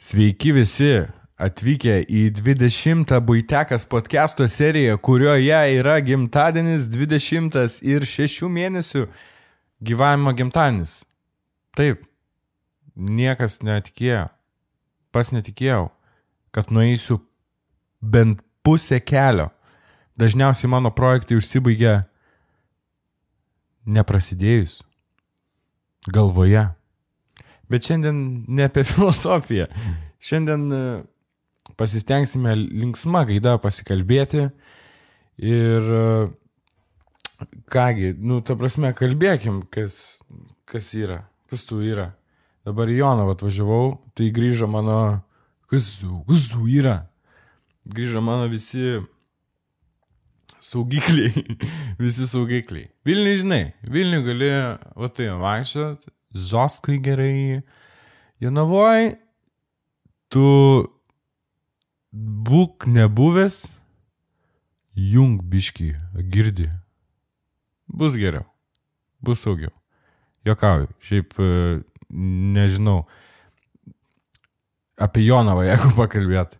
Sveiki visi atvykę į 20 Buitekas podcast'o seriją, kurioje yra gimtadienis 20 ir 6 mėnesių gyvavimo gimtadienis. Taip, niekas netikėjo, pas netikėjau, kad nueisiu bent pusę kelio. Dažniausiai mano projektai užsibaigia neprasidėjus, galvoje. Bet šiandien ne apie filosofiją. Šiandien e, pasistengsime linksmą gaidą pasikalbėti. Ir e, kągi, nu, ta prasme, kalbėkim, kas, kas yra, kas tu yra. Dabar į Jonavą atvažiavau, tai grįžo mano, kas kas tu yra. Grįžo mano visi saugikliai, visi saugikliai. Vilniui žinai, Vilniui gali, va tai, vaikščiot, Zoskai gerai. Jonavoj, tu būk nebuvęs, jung biški, girdi. Bus geriau, bus saugiau. Jokauju, šiaip e, nežinau, apie Jonavą, jeigu pakalbėt.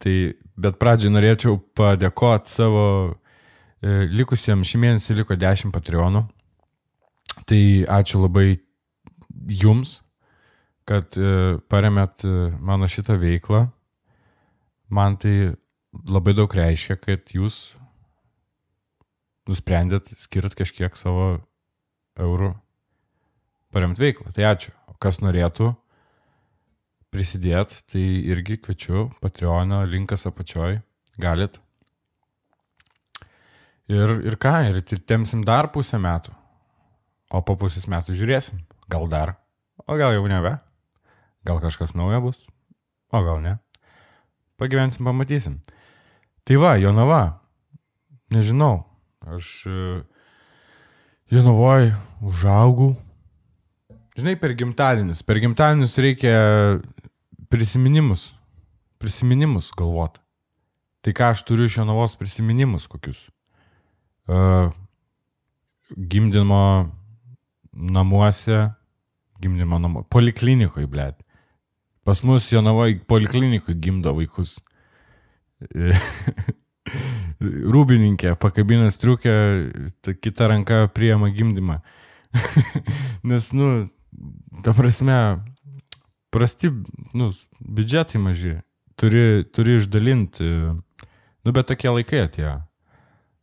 Tai, bet pradžiai norėčiau padėkoti savo e, likusiems, šį mėnesį liko 10 patreonų. Tai ačiū labai jums, kad e, paremėt e, mano šitą veiklą. Man tai labai daug reiškia, kad jūs nusprendėt skirt kažkiek savo eurų paremt veiklą. Tai ačiū. O kas norėtų prisidėti, tai irgi kviečiu Patreon'o linkas apačioj. Galit. Ir, ir ką, ir temsim dar pusę metų. O po pusės metų žiūrėsim. Gal dar. O gal jau nebe. Gal kažkas naujo bus. O gal ne. Pagyvensim, pamatysim. Tai va, Jonava. Nežinau. Aš e, Jonavoje užaugau. Žinai, per gimtadienius. Per gimtadienius reikia prisiminimus. Prisiminimus galvoti. Tai ką aš turiu iš Jonavos prisiminimus kokius? Uh, gimdymo namuose gimdymo namo. Poliklinikoje, blėt. Pas mus Jonavoje poliklinikoje gimdo vaikus. Rūbininkė pakabina striukę, kita ranka priema gimdymą. Nes, nu, ta prasme, prasti, nu, biudžetai maži. Turi, turi išdalinti. Nu, bet tokie laikai atėjo.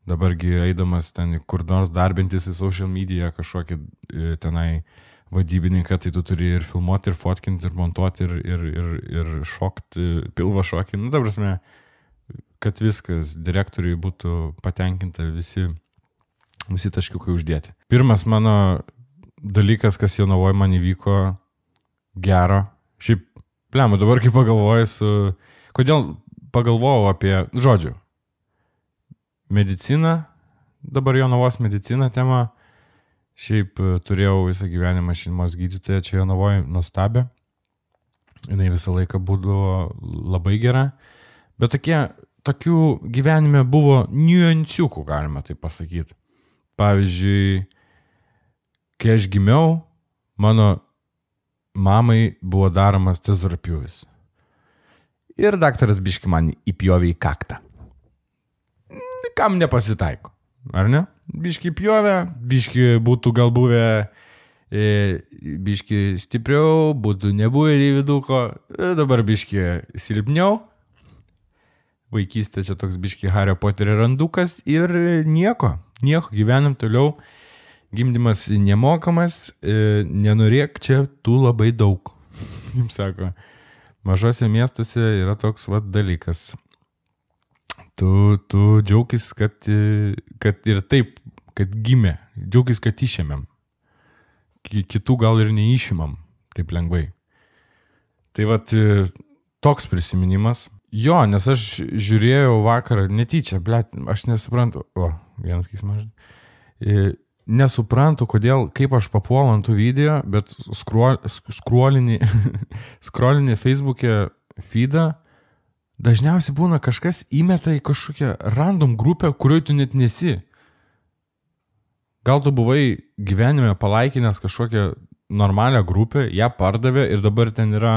Dabargi eidamas ten kur nors darbintis į social media kažkokį e, tenai uh, vadybininką, tai tu turi ir filmuoti, ir fotkinti, ir montuoti, ir, ir, ir, ir šokti, pilvo šokį. Nu, ta prasme, kad viskas direktoriui būtų patenkinta visi, visi taškiukai uždėti. Pirmas mano dalykas, kas Jonavoje man įvyko gero. Šiaip, blemu, dabar kai pagalvoju su... Kodėl pagalvojau apie, žodžiu, mediciną, dabar Jonavos medicina tema Šiaip e, turėjau visą gyvenimą šeimos gydytoją čia Jonavoje nuostabę. Jis visą laiką būdavo labai gera. Bet tokie, tokių gyvenime buvo niuanciukų, galima tai pasakyti. Pavyzdžiui, kai aš gimiau, mano mamai buvo daromas tezorpjūvis. Ir daktaras biški man įpjovė į kaktą. Kam nepasitaiko, ar ne? Biški pjovė, biški būtų gal buvę e, biški stipriau, būtų nebuvę įviduko, e, dabar biški silpniau. Vaikystė čia toks biški Hario Poterio randukas ir nieko, nieko, gyvenam toliau. Gimdymas nemokamas, e, nenorėk čia tų labai daug. Jums sako, mažose miestuose yra toks vad dalykas tu, tu džiaugis, kad, kad ir taip, kad gimė, džiaugis, kad išėmėm. Kitų gal ir neišimam taip lengvai. Tai vad toks prisiminimas. Jo, nes aš žiūrėjau vakarą netyčia, blėt, aš nesuprantu, o, vienas kismas. Nesuprantu, kodėl, kaip aš papuolu ant tų video, bet skruolinį, skruolinį Facebook'e feedą dažniausiai būna kažkas įmeta į kažkokią random grupę, kurioje tu net nesi. Gal tu buvai gyvenime palaikinęs kažkokią normalią grupę, ją pardavė ir dabar ten yra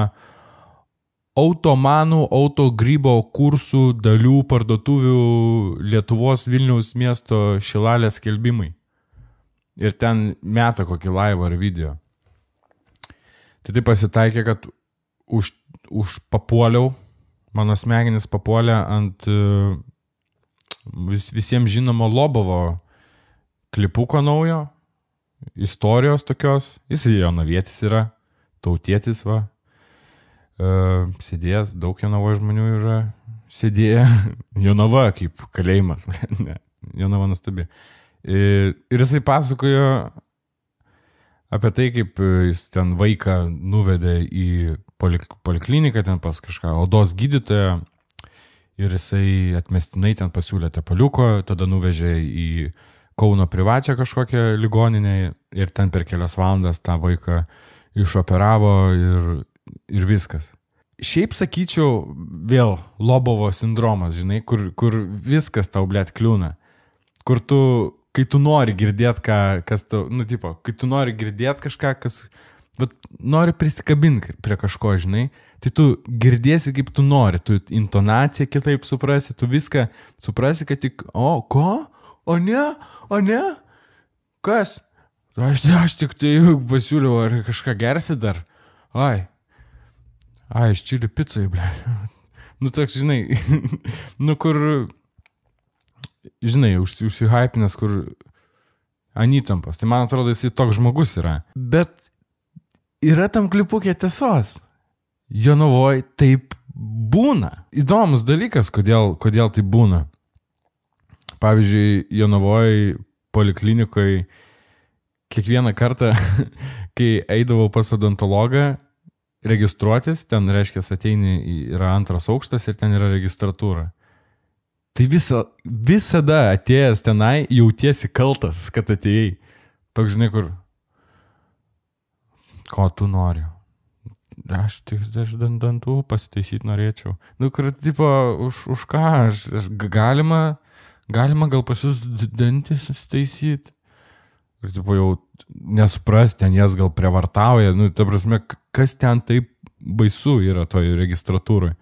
automanų, autogrybo kursų dalių parduotuvių Lietuvos Vilniaus miesto šilalės skelbimai. Ir ten meta kokį laivą ar video. Tai tai pasitaikė, kad už, už papuoliau, mano smegenis papuolė ant e, vis, visiems žinomo Lobovo klipuko naujo, istorijos tokios, jis jaunavietis yra, tautietis va, uh, sėdėjęs, daug jaunavo žmonių yra sėdėję, jaunava kaip kalėjimas, ne, jaunava nustabi. Ir, ir jisai pasakojo apie tai, kaip jis ten vaiką nuvedė į polik polikliniką, ten pas kažką odos gydytoją. Ir jisai atmestinai ten pasiūlė tepaliuko, tada nuvežė į Kauno privačią kažkokią ligoninę ir ten per kelias valandas tą vaiką išoperavo ir, ir viskas. Šiaip sakyčiau, vėl Lobovo sindromas, žinai, kur, kur viskas tau blėt kliūna. Kur tu, kai tu nori girdėti, ką, kas tu, nu, tipo, kai tu nori girdėti kažką, kas, bet nori prisikabinti prie kažko, žinai, tai tu girdėsi kaip tu nori, tu intonaciją kitaip suprasi, tu viską suprasi, kad tik, o, ko? O ne, o ne? Kas? Aš, aš tik tai pasiūliau, ar kažką gersi dar. Ai. Ai, iš čili pizzai, ble. Nu, toks, žinai, nu, kur, žinai, užsi, užsihypinęs, kur anytampas. Tai man atrodo, jisai toks žmogus yra. Bet yra tam klipukė tiesos. Jonavoj taip būna. Įdomus dalykas, kodėl, kodėl tai būna. Pavyzdžiui, Jonavoje poliklinikoje kiekvieną kartą, kai eidavau pas odontologą registruotis, ten reiškia ateini, yra antras aukštas ir ten yra registratūra. Tai visa, visada atėjęs tenai jautiesi kaltas, kad atėjai. Toks žinai, kur. Ko tu nori? Aš tik aš dantų pasitaisyti norėčiau. Nu, kur, tipo, už, už ką? Aš, aš galima galima gal pas jūs dantis įsitaisyti. Ir tipo jau nesupras, ten jas gal prievartauja, nu, ta prasme, kas ten taip baisu yra toj registratūrai.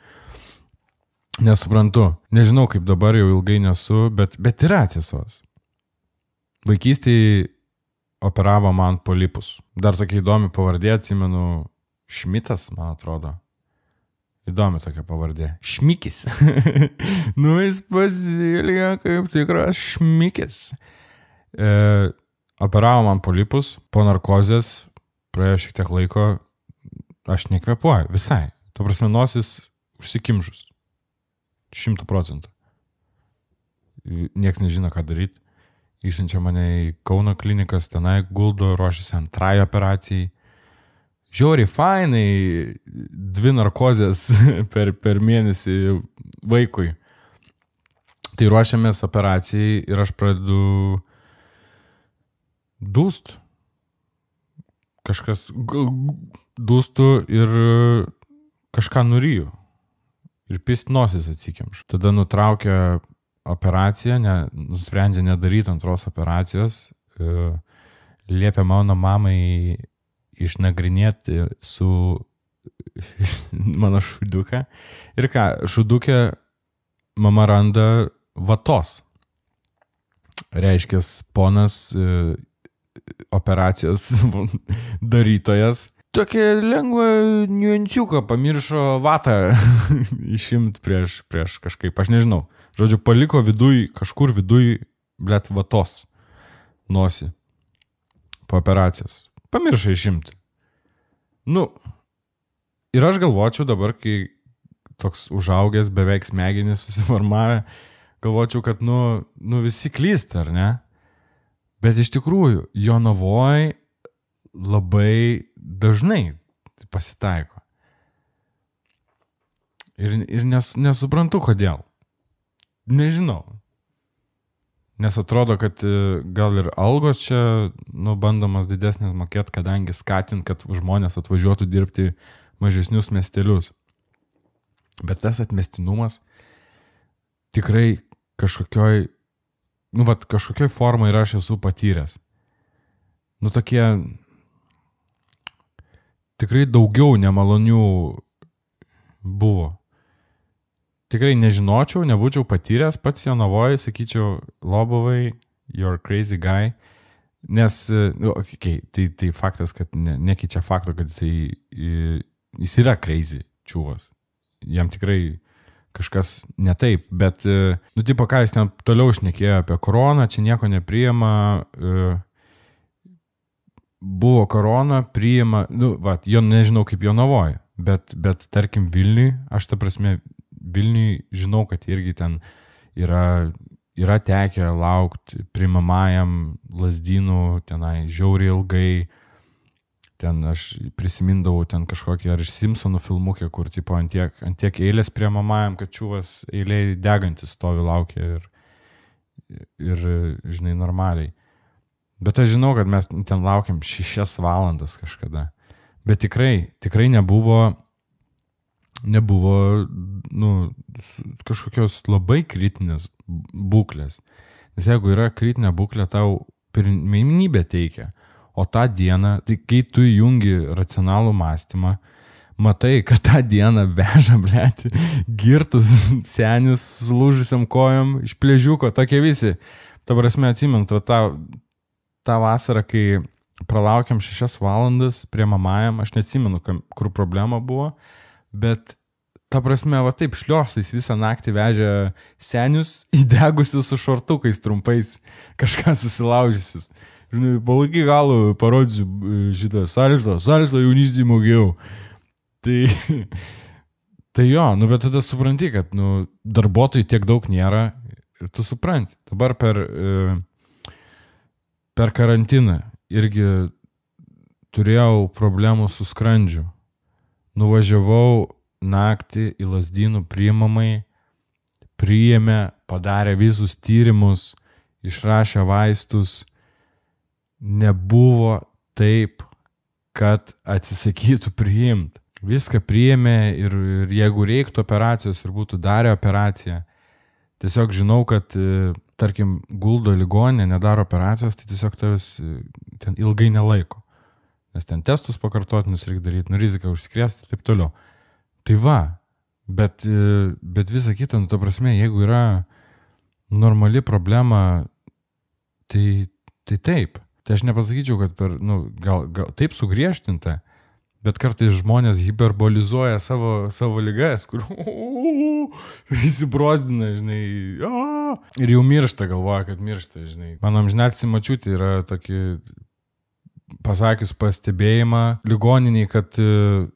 Nesuprantu. Nežinau, kaip dabar jau ilgai nesu, bet, bet yra tiesos. Vaikystėje operavo man polipus. Dar tokia įdomi pavardė, atsimenu, Šmitas, man atrodo. Įdomi tokia pavardė. Šmikis. nu, jis pasilgė kaip tikras šmikis. E, operavo man polipus, po narkozės, praėjo šiek tiek laiko, aš nekvepuoju, visai. Tuo prasme, nosis užsikimžus. Šimtų procentų. Niekas nežino, ką daryti. Išsiunčia mane į Kauno klinikas, tenai guldo, ruošiasi antrai operacijai žiauriai fainai, dvi narkozės per, per mėnesį vaikui. Tai ruošiamės operacijai ir aš pradedu dūst. Kažkas dūstų ir kažką nuryju. Ir pist nosis atsikimš. Tada nutraukia operaciją, ne, nusprendžia nedaryti antros operacijos. E, liepia mano mamai išnagrinėti su mano šuduką. Ir ką, šudukė mama randa vatos. Reiškia, ponas e, operacijos darytojas tokia lengva niuanciuką pamiršo vatą išimti prieš, prieš kažkaip, aš nežinau. Žodžiu, paliko viduj, kažkur viduj, blėt, vatos nosi po operacijos. Pamiršai išimti. Nu, ir aš galvočiau dabar, kai toks užaugęs, beveik smegenys susiformavę, galvočiau, kad, nu, nu visi klysta, ar ne? Bet iš tikrųjų, jo navoj labai dažnai pasitaiko. Ir, ir nes, nesuprantu, kodėl. Nežinau. Nes atrodo, kad e, gal ir algos čia, nu, bandomas didesnės mokėti, kadangi skatint, kad žmonės atvažiuotų dirbti mažesnius miestelius. Bet tas atmestinumas tikrai kažkokioj, nu, va, kažkokioj formai ir aš esu patyręs. Nu, tokie tikrai daugiau nemalonių buvo. Tikrai nežinočiau, nebūčiau patyręs pats Jonavoje, sakyčiau, Lobovai, you're crazy guy. Nes, nu, okay, tai, tai faktas, kad ne, nekeičia fakto, kad jisai, jis yra crazy čiūvas. Jam tikrai kažkas ne taip, bet, nu, tipo, ką jis ten toliau šnekėjo apie koroną, čia nieko nepriema, buvo korona, priima, nu, va, jo nežinau kaip jo navoja, bet, bet tarkim Vilniui, aš ta prasme, Vilniui žinau, kad irgi ten yra, yra tekę laukti primamajam lasdynų tenai žiauriai ilgai. Ten aš prisimindavau ten kažkokį ar iš Simpsonų filmukę, kur tipo ant tiek, ant tiek eilės prie mamajam, kad čiūvas eiliai degantis stovi laukia ir, ir, žinai, normaliai. Bet aš žinau, kad mes ten laukiam šešias valandas kažkada. Bet tikrai, tikrai nebuvo nebuvo nu, kažkokios labai kritinės būklės. Nes jeigu yra kritinė būklė, tau pirmenybę teikia, o tą dieną, tai kai tu jungi racionalų mąstymą, matai, kad tą dieną veža, blėti, girtus senis, slūžusiam kojom, iš plėžiuko, tokie visi. Ta prasme, atsimint, tą, tą vasarą, kai pralaukiam šešias valandas prie mamajam, aš neatsimenu, kur problema buvo, Bet, ta prasme, va taip šliosais visą naktį vežė senius įdegusius su šortukais trumpais, kažką susilaužysius. Žinai, palaiky galų parodysiu e, šitą salto, salto jaunystį mokėjau. Tai, tai jo, nu bet tada supranti, kad nu, darbuotojų tiek daug nėra ir tu supranti. Dabar per, e, per karantiną irgi turėjau problemų su skrandžiu. Nuvažiavau naktį į lasdynų priimamai, priėmė, padarė visus tyrimus, išrašė vaistus. Nebuvo taip, kad atsisakytų priimti. Viską priėmė ir, ir jeigu reiktų operacijos ir būtų darę operaciją, tiesiog žinau, kad, e, tarkim, guldo ligonė, nedaro operacijos, tai tiesiog tavęs e, ten ilgai nelaiko nes ten testus pakartotinius reikia daryti, nu rizika užsikrėsti ir taip toliau. Tai va, bet, e, bet visa kita, nu, ta prasme, jeigu yra normali problema, tai, tai taip. Tai aš nepasakyčiau, kad per, nu, gal, gal taip sugriežtinta, bet kartais žmonės hiperbolizuoja savo, savo lygas, kur įsibrozdina, žinai, a, ir jau miršta, galvoja, kad miršta, žinai. Mano amžinatsi mačiutė yra tokie pasakius pastebėjimą ligoniniai, kad e,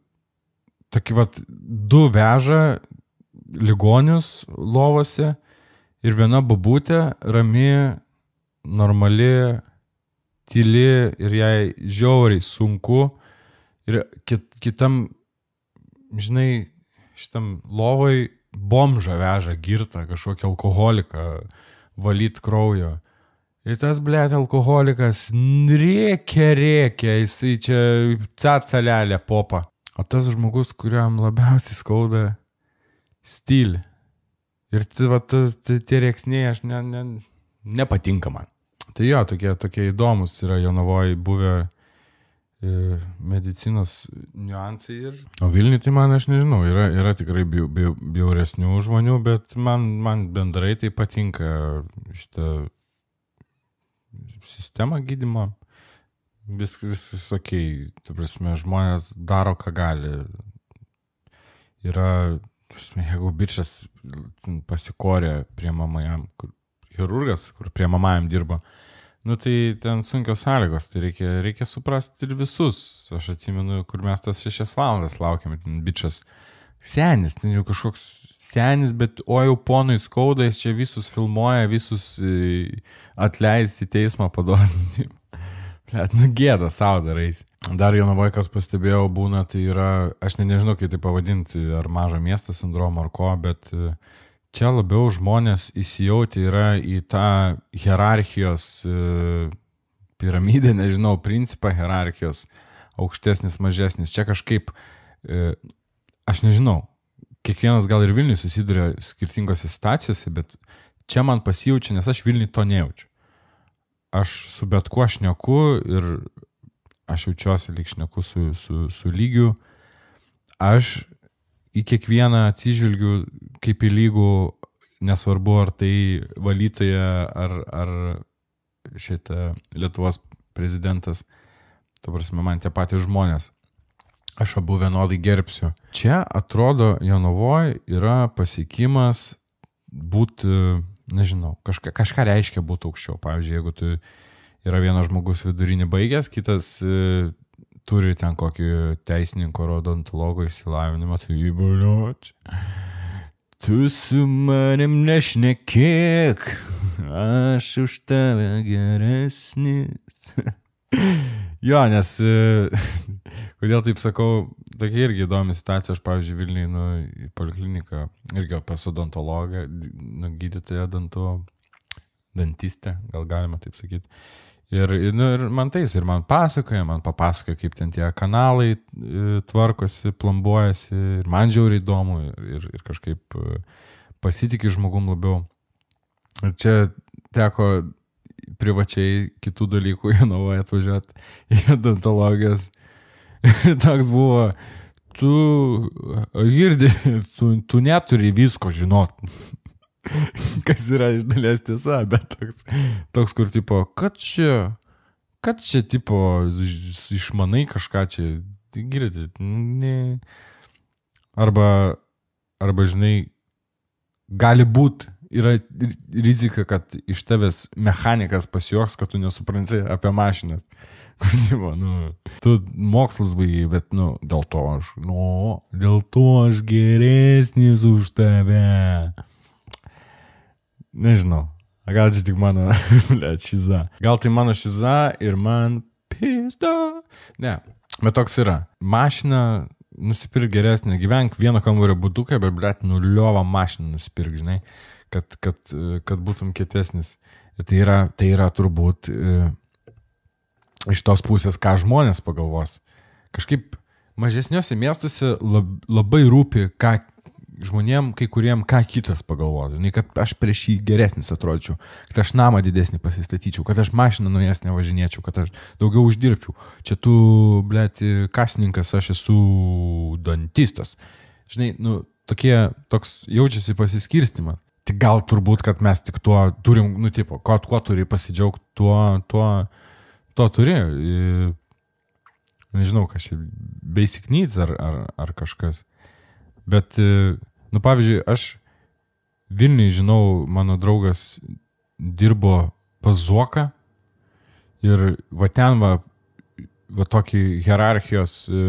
tokį vat du veža ligonius lovose ir viena babutė rami, normali, tyli ir jai žiauriai sunku ir kit, kitam, žinai, šitam lovoj bomžą veža girtą, kažkokį alkoholiką, valyt kraujo. Ir tas, blėt, alkoholikas rėkia, rėkia, jisai čia cacalelė popa. O tas žmogus, kuriam labiausiai skauda stylį. Ir va, tie rėksniai aš ne, ne, nepatinka man. Tai jo, tokie, tokie įdomus yra Jonavoje buvę e, medicinos niuansai. Ir... O Vilniui tai man aš nežinau, yra, yra tikrai bjauresnių žmonių, bet man, man bendrai tai patinka šitą sistemą gydimo, vis, viskas ok, tu prasme, žmonės daro, ką gali. Yra, prasme, jeigu bičias pasikorė prie mamajam, kur, chirurgas, kur prie mamajam dirbo, nu tai ten sunkios sąlygos, tai reikia, reikia suprasti ir visus. Aš atsimenu, kur mes tas šešias valandas laukiam, ten bičias senis, ten jau kažkoks senis, bet o jau ponui skauda, jis čia visus filmuoja, visus e, atleis į teismą paduosinti. Blet, nu gėda savo darais. Dar vieno vaikas pastebėjau būna, tai yra, aš ne, nežinau, kaip tai pavadinti, ar mažo miesto sindromo ar ko, bet e, čia labiau žmonės įsijauti yra į tą hierarchijos e, piramidę, nežinau, principą hierarchijos, aukštesnis, mažesnis. Čia kažkaip, aš nežinau, kiekvienas gal ir Vilniui susiduria skirtingose situacijose, bet čia man pasijaučia, nes aš Vilniui to nejaučiu. Aš su bet kuo šneku ir aš jaučiuosi lyg šneku su, su, su lygiu. Aš į kiekvieną atsižvelgiu kaip į lygų, nesvarbu ar tai valytoja ar, ar šitą Lietuvos prezidentas. Tu prasme, man tie patys žmonės. Aš abu vienodai gerbsiu. Čia atrodo, Jonavoje yra pasiekimas būti, nežinau, kažka, kažką reiškia būti aukščiau. Pavyzdžiui, jeigu tu yra vienas žmogus vidurinį baigęs, kitas e, turi ten kokį teisininko ar odontologo išsilavinimą, tai įbaliuoč. Tu su manim nešnekėk, aš už tave geresnis. jo, nes e, kodėl taip sakau, tokia irgi įdomi situacija, aš pavyzdžiui Vilniui, nu, į polikliniką, irgi pas odontologą, nu, gydytoją dantų, dantistę, gal galima taip sakyti. Ir, nu, ir man tais, ir man pasakoja, man papasakoja, kaip ten tie kanalai e, tvarkosi, plombuojasi, ir man žiauriai įdomu, ir, ir kažkaip e, pasitikė žmogum labiau. Ir čia teko privačiai kitų dalykų į Novoje atvažiuoti į odontologijas. Ir toks buvo, tu girdi, tu, tu neturi visko žinot. Kas yra iš dalies tiesa, bet toks, toks kur tipo, kad čia, kad čia tipo, išmanai kažką čia, girdit, ne. Arba, arba žinai, gali būti, yra rizika, kad iš tavęs mechanikas pasijuoks, kad tu nesupranti apie mašinas. Tipo, nu, tu mokslas baigai, bet, nu, dėl to aš, nu, dėl to aš geresnis už tave. Nežinau. Gal čia tik mano, ble, šiza. Gal tai mano šiza ir man pizda. Ne, bet toks yra. Mašina nusipirk geresnį, gyvenk vieno kambario būduką, bet, ble, nuliovą mašiną nusipirk, žinai, kad, kad, kad būtum kietesnis. Tai yra, tai yra turbūt e, iš tos pusės, ką žmonės pagalvos. Kažkaip mažesniuose miestuose lab, labai rūpi, ką žmonėm, kai kuriem, ką kitas pagalvotų. Ne, kad aš prieš jį geresnis atrodyčiau, kad aš namą didesnį pasistatyčiau, kad aš mašiną nuėsnę važinėčiau, kad aš daugiau uždirbčiau. Čia tu, blėt, kasininkas, aš esu dantistas. Žinai, nu, tokie, toks jaučiasi pasiskirstimas. Tik gal turbūt, kad mes tik tuo turim, nu, tipo, ko, kuo turi pasidžiaugti, tuo, tuo, tuo turi. Nežinau, čia, basic needs ar, ar, ar kažkas. Bet Nu, pavyzdžiui, aš Vilniui žinau, mano draugas dirbo pas Zuoką ir va ten va, va tokį hierarchijos, e,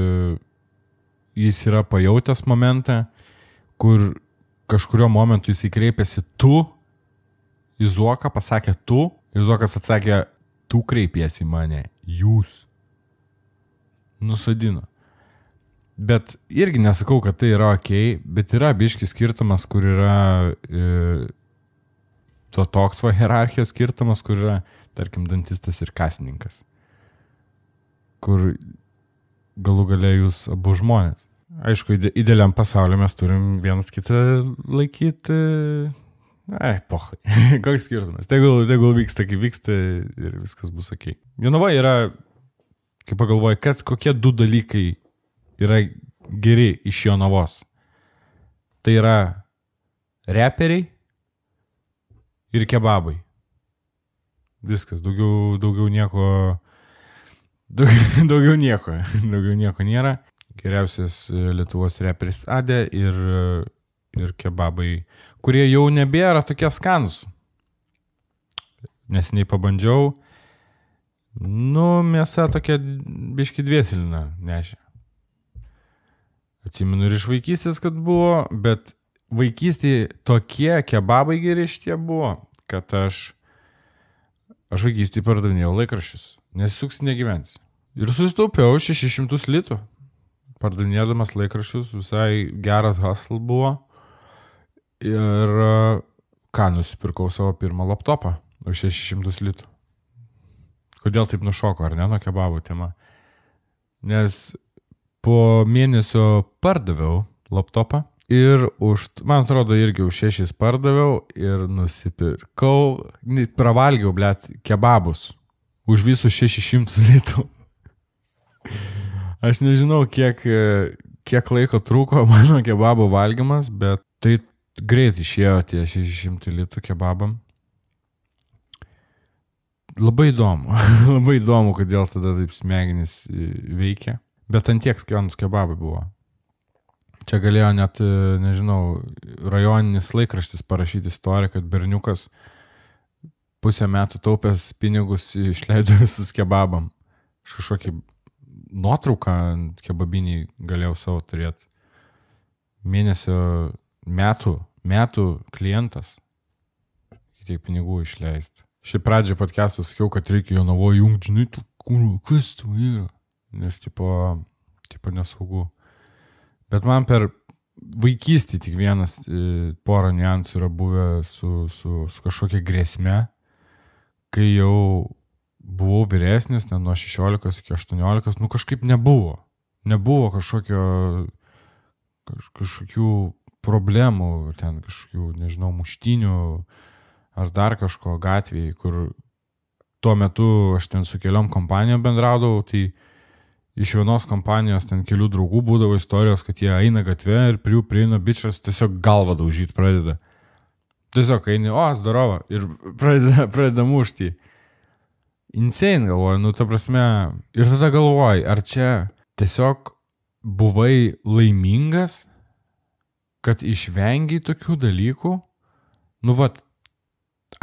jis yra pajutęs momentą, kur kažkurio momentu jis įkreipėsi tu į Zuoką, pasakė tu, ir Zuokas atsakė, tu kreipiesi mane, jūs. Nusadino. Bet irgi nesakau, kad tai yra ok, bet yra biški skirtumas, kur yra e, to toks va hierarchijos skirtumas, kur yra, tarkim, dantistas ir kasininkas. Kur galų galia jūs abu žmonės. Aišku, ide, idealiam pasauliu mes turim vienas kitą laikyti. Ai, pohai. Koks skirtumas? Tegul, tegul vyksta, kaip vyksta ir viskas bus ok. Jonava yra, kaip pagalvoju, kas, kokie du dalykai yra geri iš jo navos. Tai yra reperiai ir kebabai. Viskas, daugiau, daugiau nieko. Daugiau, daugiau nieko. Daugiau nieko nėra. Geriausias Lietuvos reperis Adė ir, ir kebabai, kurie jau nebėra tokie skanus. Neseniai pabandžiau. Nu, mėsa tokia biški dviesilina nešė. Atsimenu ir iš vaikystės, kad buvo, bet vaikystėje tokie kebabai geri šitie buvo, kad aš, aš vaikystėje pardavinėjau laikraščius, nes suks negyvensi. Ir susitaupiau 600 litų, pardavinėdamas laikraščius, visai geras hustle buvo. Ir ką, nusipirkau savo pirmą laptopą už 600 litų. Kodėl taip nušoko, ar ne, nuo kebabo tema? Nes po mėnesio pardaviau laptopą ir už, man atrodo, irgi už šešis pardaviau ir nusipirkau, pravalgiau, blėt, kebabus už visus 600 litų. Aš nežinau, kiek, kiek laiko truko mano kebabų valgymas, bet tai greit išėjo tie 600 litų kebabam. Labai įdomu, labai įdomu, kodėl tada taip smegenys e, veikia. Bet ant tiek skanus kebabai buvo. Čia galėjo net, e, nežinau, rajoninis laikraštis parašyti istoriją, kad berniukas pusę metų taupęs pinigus išleido visus kebabam. Aš kažkokį nuotrauką kebabinį galėjau savo turėti. Mėnesio metų, metų klientas. Kiek pinigų išleisti. Šiaip pradžioje podcast'ą sakiau, kad reikia jo navo jungti, žinai, tu kūno, kas tu yra. Nes, tipo, tipo nesaugu. Bet man per vaikystį tik vienas e, porą niuansų yra buvę su, su, su kažkokia grėsme, kai jau buvau vyresnis, ten nuo 16 iki 18, nu kažkaip nebuvo. Nebuvo kažkokio, kaž, kažkokių problemų, ten kažkokių, nežinau, muštinių, ar dar kažko gatvėje, kur tuo metu aš ten su keliom kompanijom bendraudavau, tai iš vienos kompanijos ten kelių draugų būdavo istorijos, kad jie eina gatvė ir prie jų prieina bičias tiesiog galvą daužyti pradeda. Tiesiog eini, o, zdarova, ir pradeda, pradeda mušti. Insane galvoju, nu ta prasme, ir tada galvoju, ar čia tiesiog buvai laimingas, kad išvengiai tokių dalykų, nu vat,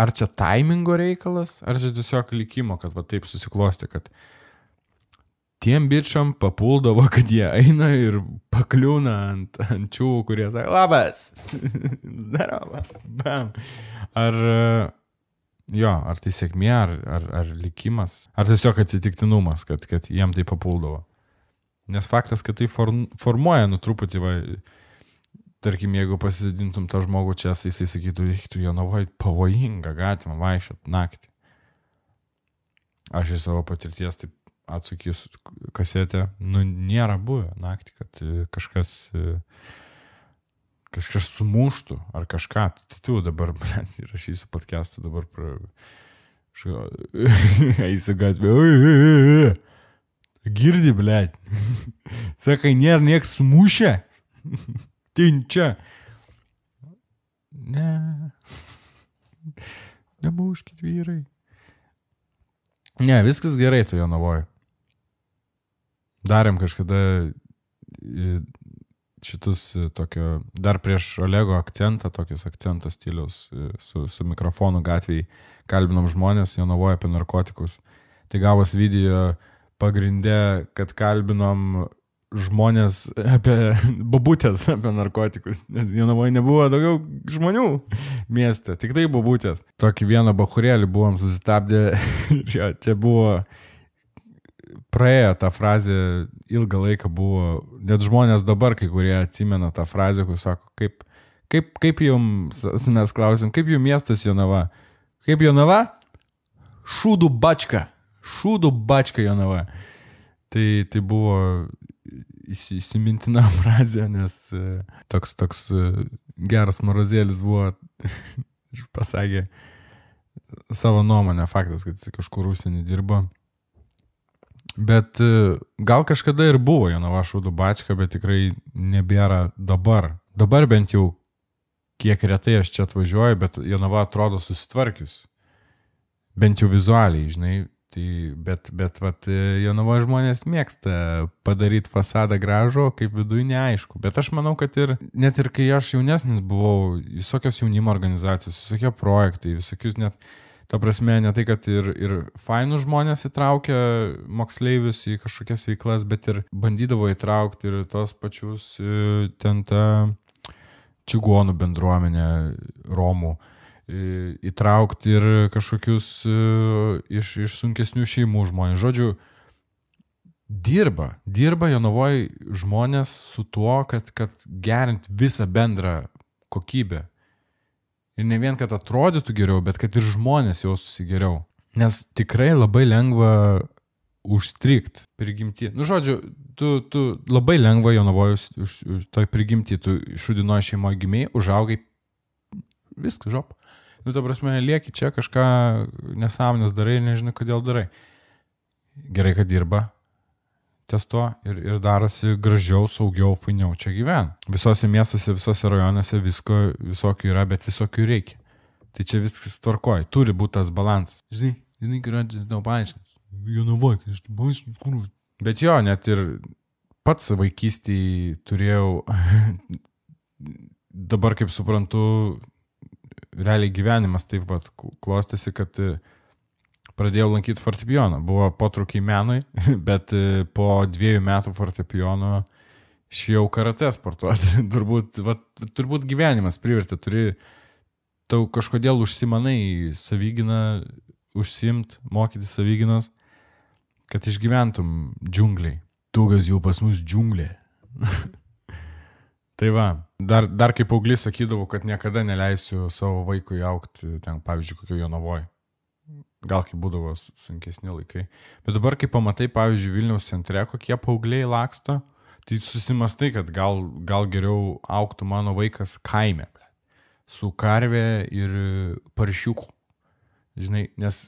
ar čia taimingo reikalas, ar čia tiesiog likimo, kad va taip susiklosti, kad tiem bičiam papuldavo, kad jie eina ir pakliūna ant ančių, kurie sako, labas, zdarova, bam. Ar, jo, ar tai sėkmė, ar, ar, ar likimas, ar tiesiog atsitiktinumas, kad, kad jiem tai papuldavo. Nes faktas, kad tai formuoja, nu truputį, va, tarkim, jeigu pasidintum tą žmogų čia, jisai sakytų, tu jo navai pavojinga gatvė vaikščiot naktį. Aš iš savo patirties taip atsakys kasetę, nu nėra buvę naktį, kad e, kažkas, e, kažkas sumuštų ar kažką. Tai tu dabar, blėt, įrašysiu podcastą dabar. Pra... Eisi gatvė. Girdi, blėt. Sakai, nėra nieks sumušę tinčia. Ne. Nemuškit vyrai. Ne, viskas gerai tu jo navoji. Darėm kažkada šitus tokio, dar prieš Olego akcentą, tokius akcentos stiliaus su, su mikrofonu gatvėje, kalbinom žmonės, jie navoja apie narkotikus. Tai gavos video pagrindė, kad kalbinom žmonės apie babutės, apie narkotikus, nes Jonavoje nebuvo daugiau žmonių mieste, tik tai babutės. Tokį vieną bahurėlį buvom susistabdę ir jo, čia buvo, praėjo tą frazę, ilgą laiką buvo, net žmonės dabar kai kurie atsimena tą frazę, kur sako, kaip, kaip, kaip jums, mes klausim, kaip jums miestas Jonava? Kaip Jonava? Šūdų bačka. Šūdų bačka Jonava. Tai, tai buvo įsimintina frazė, nes e, toks, toks e, geras morozėlis buvo ir pasakė savo nuomonę, faktas, kad jis kažkur užsienį dirbo. Bet e, gal kažkada ir buvo Jonava Šūdų bačka, bet tikrai nebėra dabar. Dabar bent jau kiek retai aš čia atvažiuoju, bet Jonava atrodo susitvarkius. Bent jau vizualiai, žinai, Tai, bet, bet, vat, Jonavo žmonės mėgsta padaryti fasadą gražų, kaip viduje neaišku. Bet aš manau, kad ir net ir kai aš jaunesnis buvau, visokios jaunimo organizacijos, visokie projektai, visokius net, ta prasme, ne tai, kad ir, ir fainų žmonės įtraukia moksleivius į kažkokias veiklas, bet ir bandydavo įtraukti ir tos pačius e, ten tą čigonų bendruomenę, Romų įtraukti ir kažkokius e, iš, iš sunkesnių šeimų žmonės. Žodžiu, dirba, dirba Jonavoje žmonės su tuo, kad, kad gerint visą bendrą kokybę. Ir ne vien, kad atrodytų geriau, bet kad ir žmonės jaustųsi geriau. Nes tikrai labai lengva užstrikti prigimti. Nu, žodžiu, tu, tu labai lengva Jonavojus už, už toj prigimti, tu šudinoje šeimoje gimiai, užaugai, viskas žop nu, ta prasme, lieki čia kažką nesąmonės darai ir nežinai, kodėl darai. Gerai, kad dirba. ties to ir, ir darosi gražiau, saugiau, fainiau čia gyventi. Visose miestuose, visose rajonuose visko, visokių yra, bet visokių reikia. Tai čia viskas tvarkoja, turi būti tas balansas. Žinai, žinai, yra, žinau, paaiškins. Jonavai, aš paaiškinu, kur. Bet jo, net ir pats vaikystėje turėjau, dabar kaip suprantu, realiai gyvenimas taip pat klostėsi, kad pradėjau lankyti fortepijoną. Buvo potrukiai menui, bet po dviejų metų fortepijono išėjau karate sportuoti. turbūt, va, turbūt gyvenimas privertė, turi, tau kažkodėl užsimanai savyginą, užsimt, mokyti savyginos, kad išgyventum džiungliai. Tugas jau pas mus džiunglė. tai va, dar, dar kaip paauglys sakydavau, kad niekada neleisiu savo vaikui aukti ten, pavyzdžiui, kokio jo navoje gal kai būdavo sunkesni laikai. Bet dabar, kai pamatai, pavyzdžiui, Vilniaus centre, kokie paaugliai laksto, tai susimastai, kad gal, gal geriau auktų mano vaikas kaime, su karvė ir paršiuku. Žinai, nes,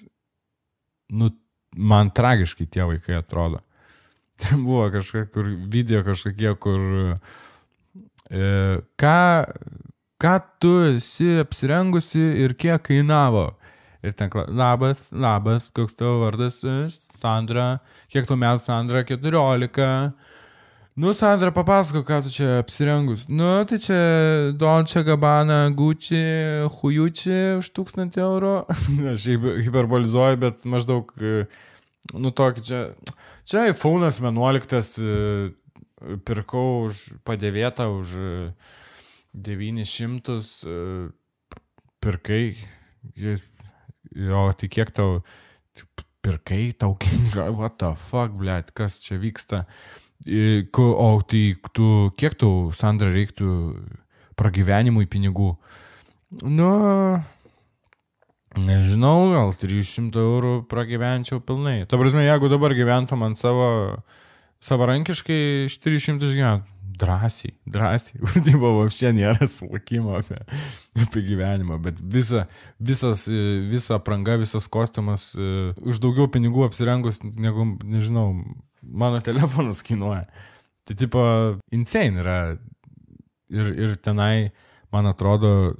nu, man tragiškai tie vaikai atrodo. Ten buvo kažkokie, kur video kažkokie, kur e, ką, ką tu esi apsirengusi ir kiek kainavo. Ir ten, labas, labas, koks tavo vardas, Sandra, kiek tau metų, Sandra, 14. Nu, Sandra, papasako, ką tu čia apsirengus. Nu, tai čia Dolce Gabbana, Gucci, Hujuči už 1000 eurų. Aš hiperbolizuoju, bet maždaug, nu, tokį čia. Čia iPhone'as 11 pirkau už padėvietą už 900 pirkai jo, tai kiek tau pirkai, tau what the fuck, blėt, kas čia vyksta. O tai tu, kiek tau, Sandra, reiktų pragyvenimui pinigų? Nu, nežinau, gal 300 eurų pragyvenčiau pilnai. Ta prasme, jeigu dabar gyventum ant savo savarankiškai, iš 300 gyventum drąsiai, drąsiai, urdybo vapšė nėra suvokimo apie, apie gyvenimą, bet visa, visas, visa apranga, visas kostiumas uh, už daugiau pinigų apsirengus, negu, nežinau, mano telefonas kainuoja. Tai tipo, insane yra. Ir, ir tenai, man atrodo,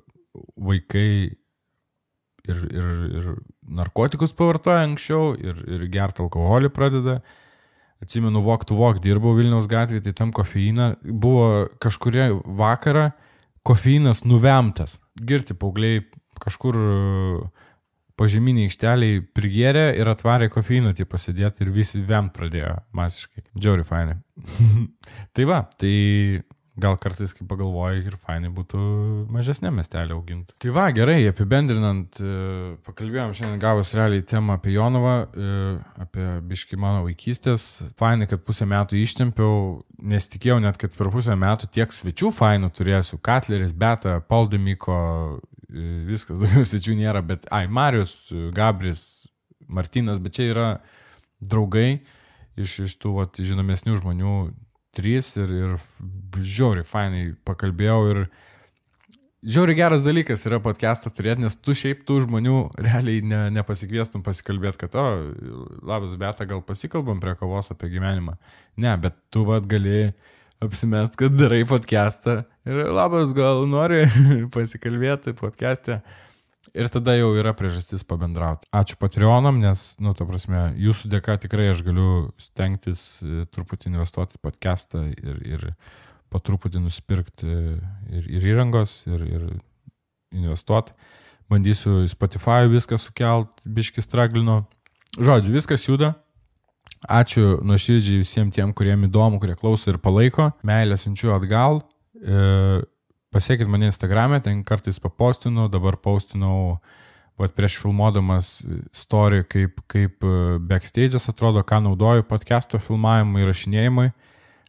vaikai ir, ir, ir narkotikus pavartoja anksčiau, ir, ir gert alkoholį pradeda. Atsimenu, Walk to Walk dirbau Vilniaus gatvėje, tai tam kofeiną buvo kažkurie vakarą kofeinas nuvemtas. Girti paaugliai kažkur pažeminiai aikšteliai prigėrė ir atvarė kofeiną, tai pasidėti ir visi vemt pradėjo masiškai. Džiauri fainai. tai va, tai gal kartais, kai pagalvoji, ir fainai būtų mažesnė miestelė auginti. Tai va, gerai, apibendrinant, e, pakalbėjom šiandien gavus realiai temą apie Jonovą, e, apie biški mano vaikystės. Fainai, kad pusę metų ištempiau, nes tikėjau net, kad per pusę metų tiek svečių fainų turėsiu. Katleris, Beta, Paldemiko, e, viskas, daugiau svečių nėra, bet, ai, Marius, Gabris, Martinas, bet čia yra draugai iš, iš tų vat, žinomesnių žmonių trys ir, ir žiauriai fainai pakalbėjau ir žiauriai geras dalykas yra podcastą turėti, nes tu šiaip tų žmonių realiai ne, nepasikviestum pasikalbėti, kad, o, labas, beta, gal pasikalbam prie kavos apie gyvenimą. Ne, bet tu vad gali apsimest, kad darai podcastą ir labas, gal nori pasikalbėti podcast'e. Ir tada jau yra priežastis pabendrauti. Ačiū Patreonam, nes, nu, ta prasme, jūsų dėka tikrai aš galiu stengtis e, truputį investuoti podcastą ir, ir po truputį nusipirkti ir, ir įrangos, ir, ir investuoti. Bandysiu Spotify viską sukelt, biškis traglino. Žodžiu, viskas juda. Ačiū nuoširdžiai visiems tiem, kuriem įdomu, kurie klauso ir palaiko. Meilę siunčiu atgal. E, Pasiekit mane Instagram'e, ten kartais papostinu, dabar postinau, vat prieš filmuodamas story, kaip, kaip e, backstage'as atrodo, ką naudoju podcast'o filmavimui, įrašinėjimui.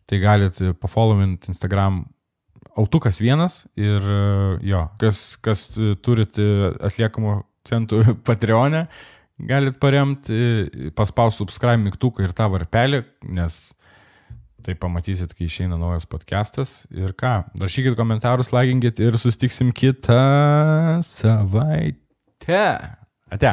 Tai galit pafollowint Instagram autukas vienas ir e, jo, kas, kas turit atliekamų centų Patreon'e, galit paremti, paspaus subscribe mygtuką ir tą varpelį, nes Tai pamatysit, kai išeina naujas podcastas. Ir ką, rašykit komentarus, laginkit ir sustiksim kitą savaitę. Ate.